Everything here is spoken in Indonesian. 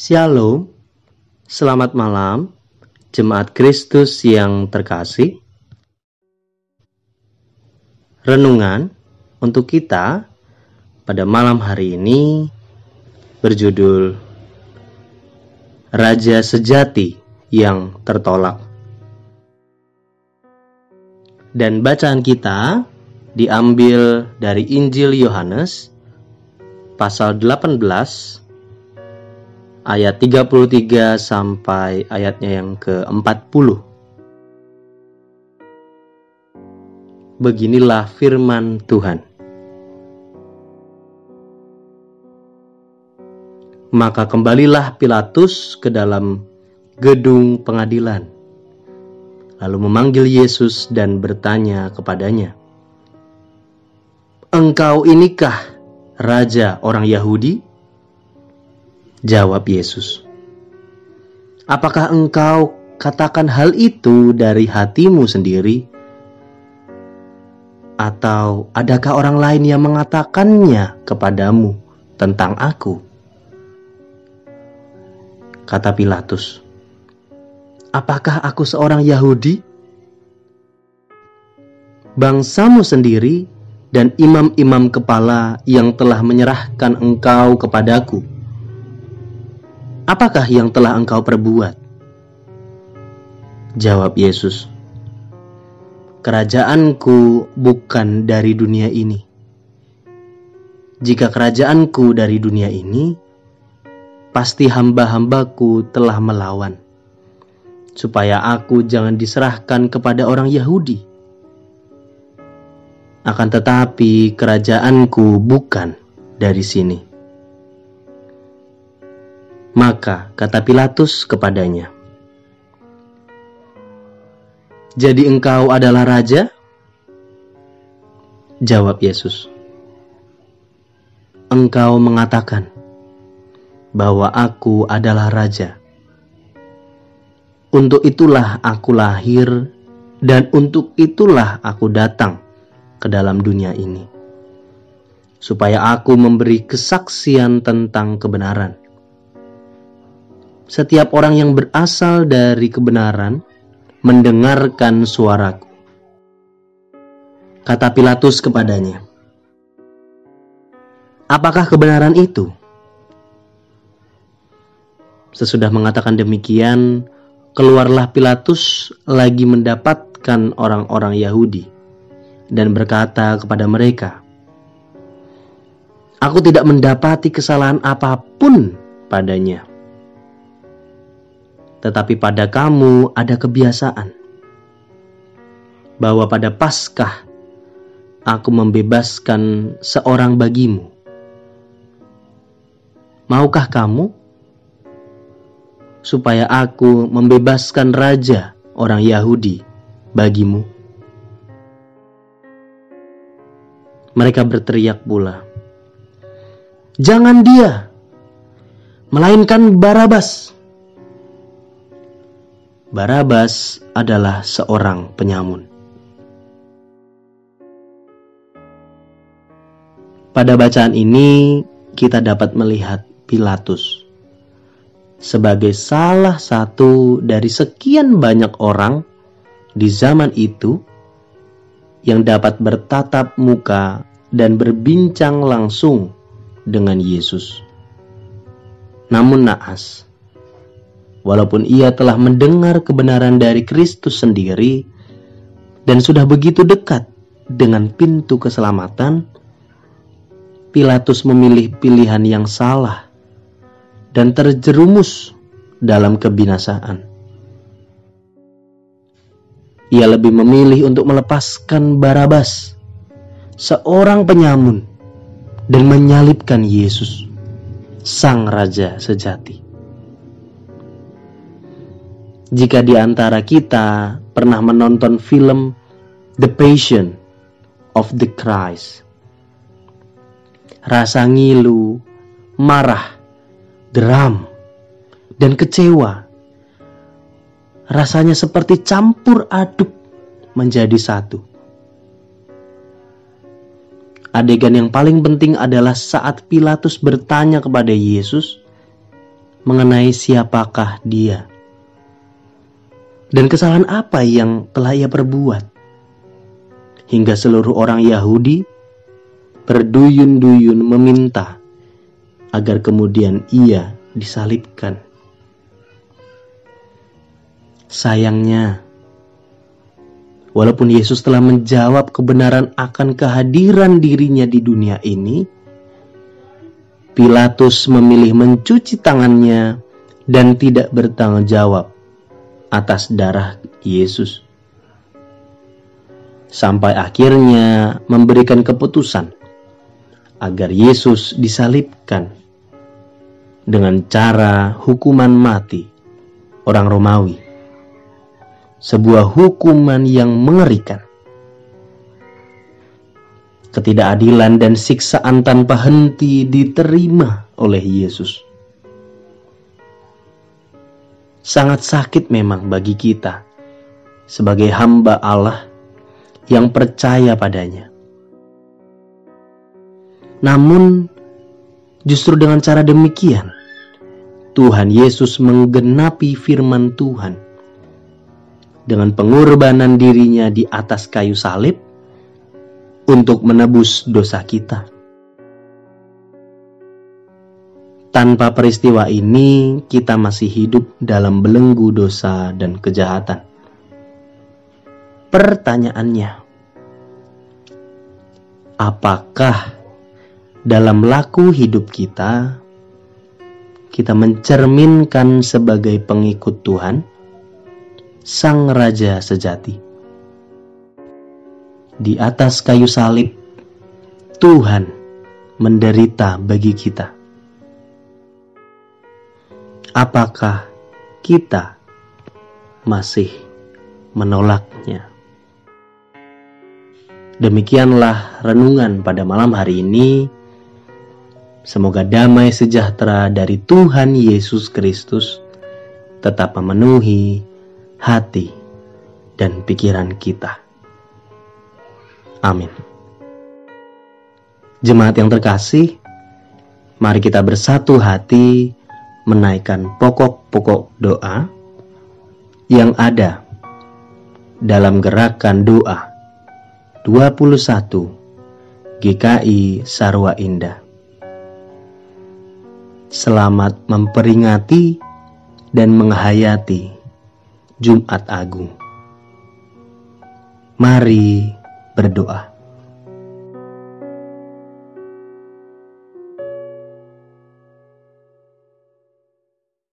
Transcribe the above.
Shalom, selamat malam, jemaat Kristus yang terkasih. Renungan untuk kita pada malam hari ini berjudul Raja Sejati yang Tertolak. Dan bacaan kita diambil dari Injil Yohanes pasal 18 ayat 33 sampai ayatnya yang ke-40. Beginilah firman Tuhan. Maka kembalilah Pilatus ke dalam gedung pengadilan, lalu memanggil Yesus dan bertanya kepadanya, "Engkau inikah raja orang Yahudi?" Jawab Yesus, "Apakah engkau katakan hal itu dari hatimu sendiri, atau adakah orang lain yang mengatakannya kepadamu tentang Aku?" Kata Pilatus, "Apakah aku seorang Yahudi?" Bangsamu sendiri dan imam-imam kepala yang telah menyerahkan engkau kepadaku Apakah yang telah engkau perbuat? Jawab Yesus, Kerajaanku bukan dari dunia ini. Jika kerajaanku dari dunia ini, pasti hamba-hambaku telah melawan, supaya aku jangan diserahkan kepada orang Yahudi. Akan tetapi kerajaanku bukan dari sini. Maka kata Pilatus kepadanya, "Jadi engkau adalah raja?" Jawab Yesus, "Engkau mengatakan bahwa aku adalah raja. Untuk itulah aku lahir, dan untuk itulah aku datang ke dalam dunia ini, supaya aku memberi kesaksian tentang kebenaran." Setiap orang yang berasal dari kebenaran mendengarkan suaraku. Kata Pilatus kepadanya, "Apakah kebenaran itu?" Sesudah mengatakan demikian, keluarlah Pilatus lagi mendapatkan orang-orang Yahudi dan berkata kepada mereka, "Aku tidak mendapati kesalahan apa pun padanya." Tetapi pada kamu ada kebiasaan bahwa pada Paskah aku membebaskan seorang bagimu. Maukah kamu supaya aku membebaskan raja orang Yahudi bagimu? Mereka berteriak pula, "Jangan dia, melainkan Barabas." Barabas adalah seorang penyamun. Pada bacaan ini, kita dapat melihat Pilatus sebagai salah satu dari sekian banyak orang di zaman itu yang dapat bertatap muka dan berbincang langsung dengan Yesus. Namun naas, walaupun ia telah mendengar kebenaran dari Kristus sendiri dan sudah begitu dekat dengan pintu keselamatan, Pilatus memilih pilihan yang salah dan terjerumus dalam kebinasaan. Ia lebih memilih untuk melepaskan Barabas, seorang penyamun, dan menyalibkan Yesus, sang raja sejati. Jika di antara kita pernah menonton film The Passion of the Christ, rasa ngilu, marah, geram, dan kecewa rasanya seperti campur aduk menjadi satu. Adegan yang paling penting adalah saat Pilatus bertanya kepada Yesus, mengenai siapakah dia dan kesalahan apa yang telah ia perbuat hingga seluruh orang Yahudi berduyun-duyun meminta agar kemudian ia disalibkan. Sayangnya, walaupun Yesus telah menjawab kebenaran akan kehadiran dirinya di dunia ini, Pilatus memilih mencuci tangannya dan tidak bertanggung jawab atas darah Yesus. Sampai akhirnya memberikan keputusan agar Yesus disalibkan dengan cara hukuman mati orang Romawi. Sebuah hukuman yang mengerikan. Ketidakadilan dan siksaan tanpa henti diterima oleh Yesus. Sangat sakit memang bagi kita sebagai hamba Allah yang percaya padanya. Namun, justru dengan cara demikian, Tuhan Yesus menggenapi firman Tuhan dengan pengorbanan dirinya di atas kayu salib untuk menebus dosa kita. Tanpa peristiwa ini, kita masih hidup dalam belenggu dosa dan kejahatan. Pertanyaannya, apakah dalam laku hidup kita kita mencerminkan sebagai pengikut Tuhan, Sang Raja sejati. Di atas kayu salib, Tuhan menderita bagi kita. Apakah kita masih menolaknya? Demikianlah renungan pada malam hari ini Semoga damai sejahtera dari Tuhan Yesus Kristus tetap memenuhi hati dan pikiran kita. Amin. Jemaat yang terkasih, mari kita bersatu hati menaikkan pokok-pokok doa yang ada dalam gerakan doa 21 GKI Sarwa Indah selamat memperingati dan menghayati Jumat Agung. Mari berdoa.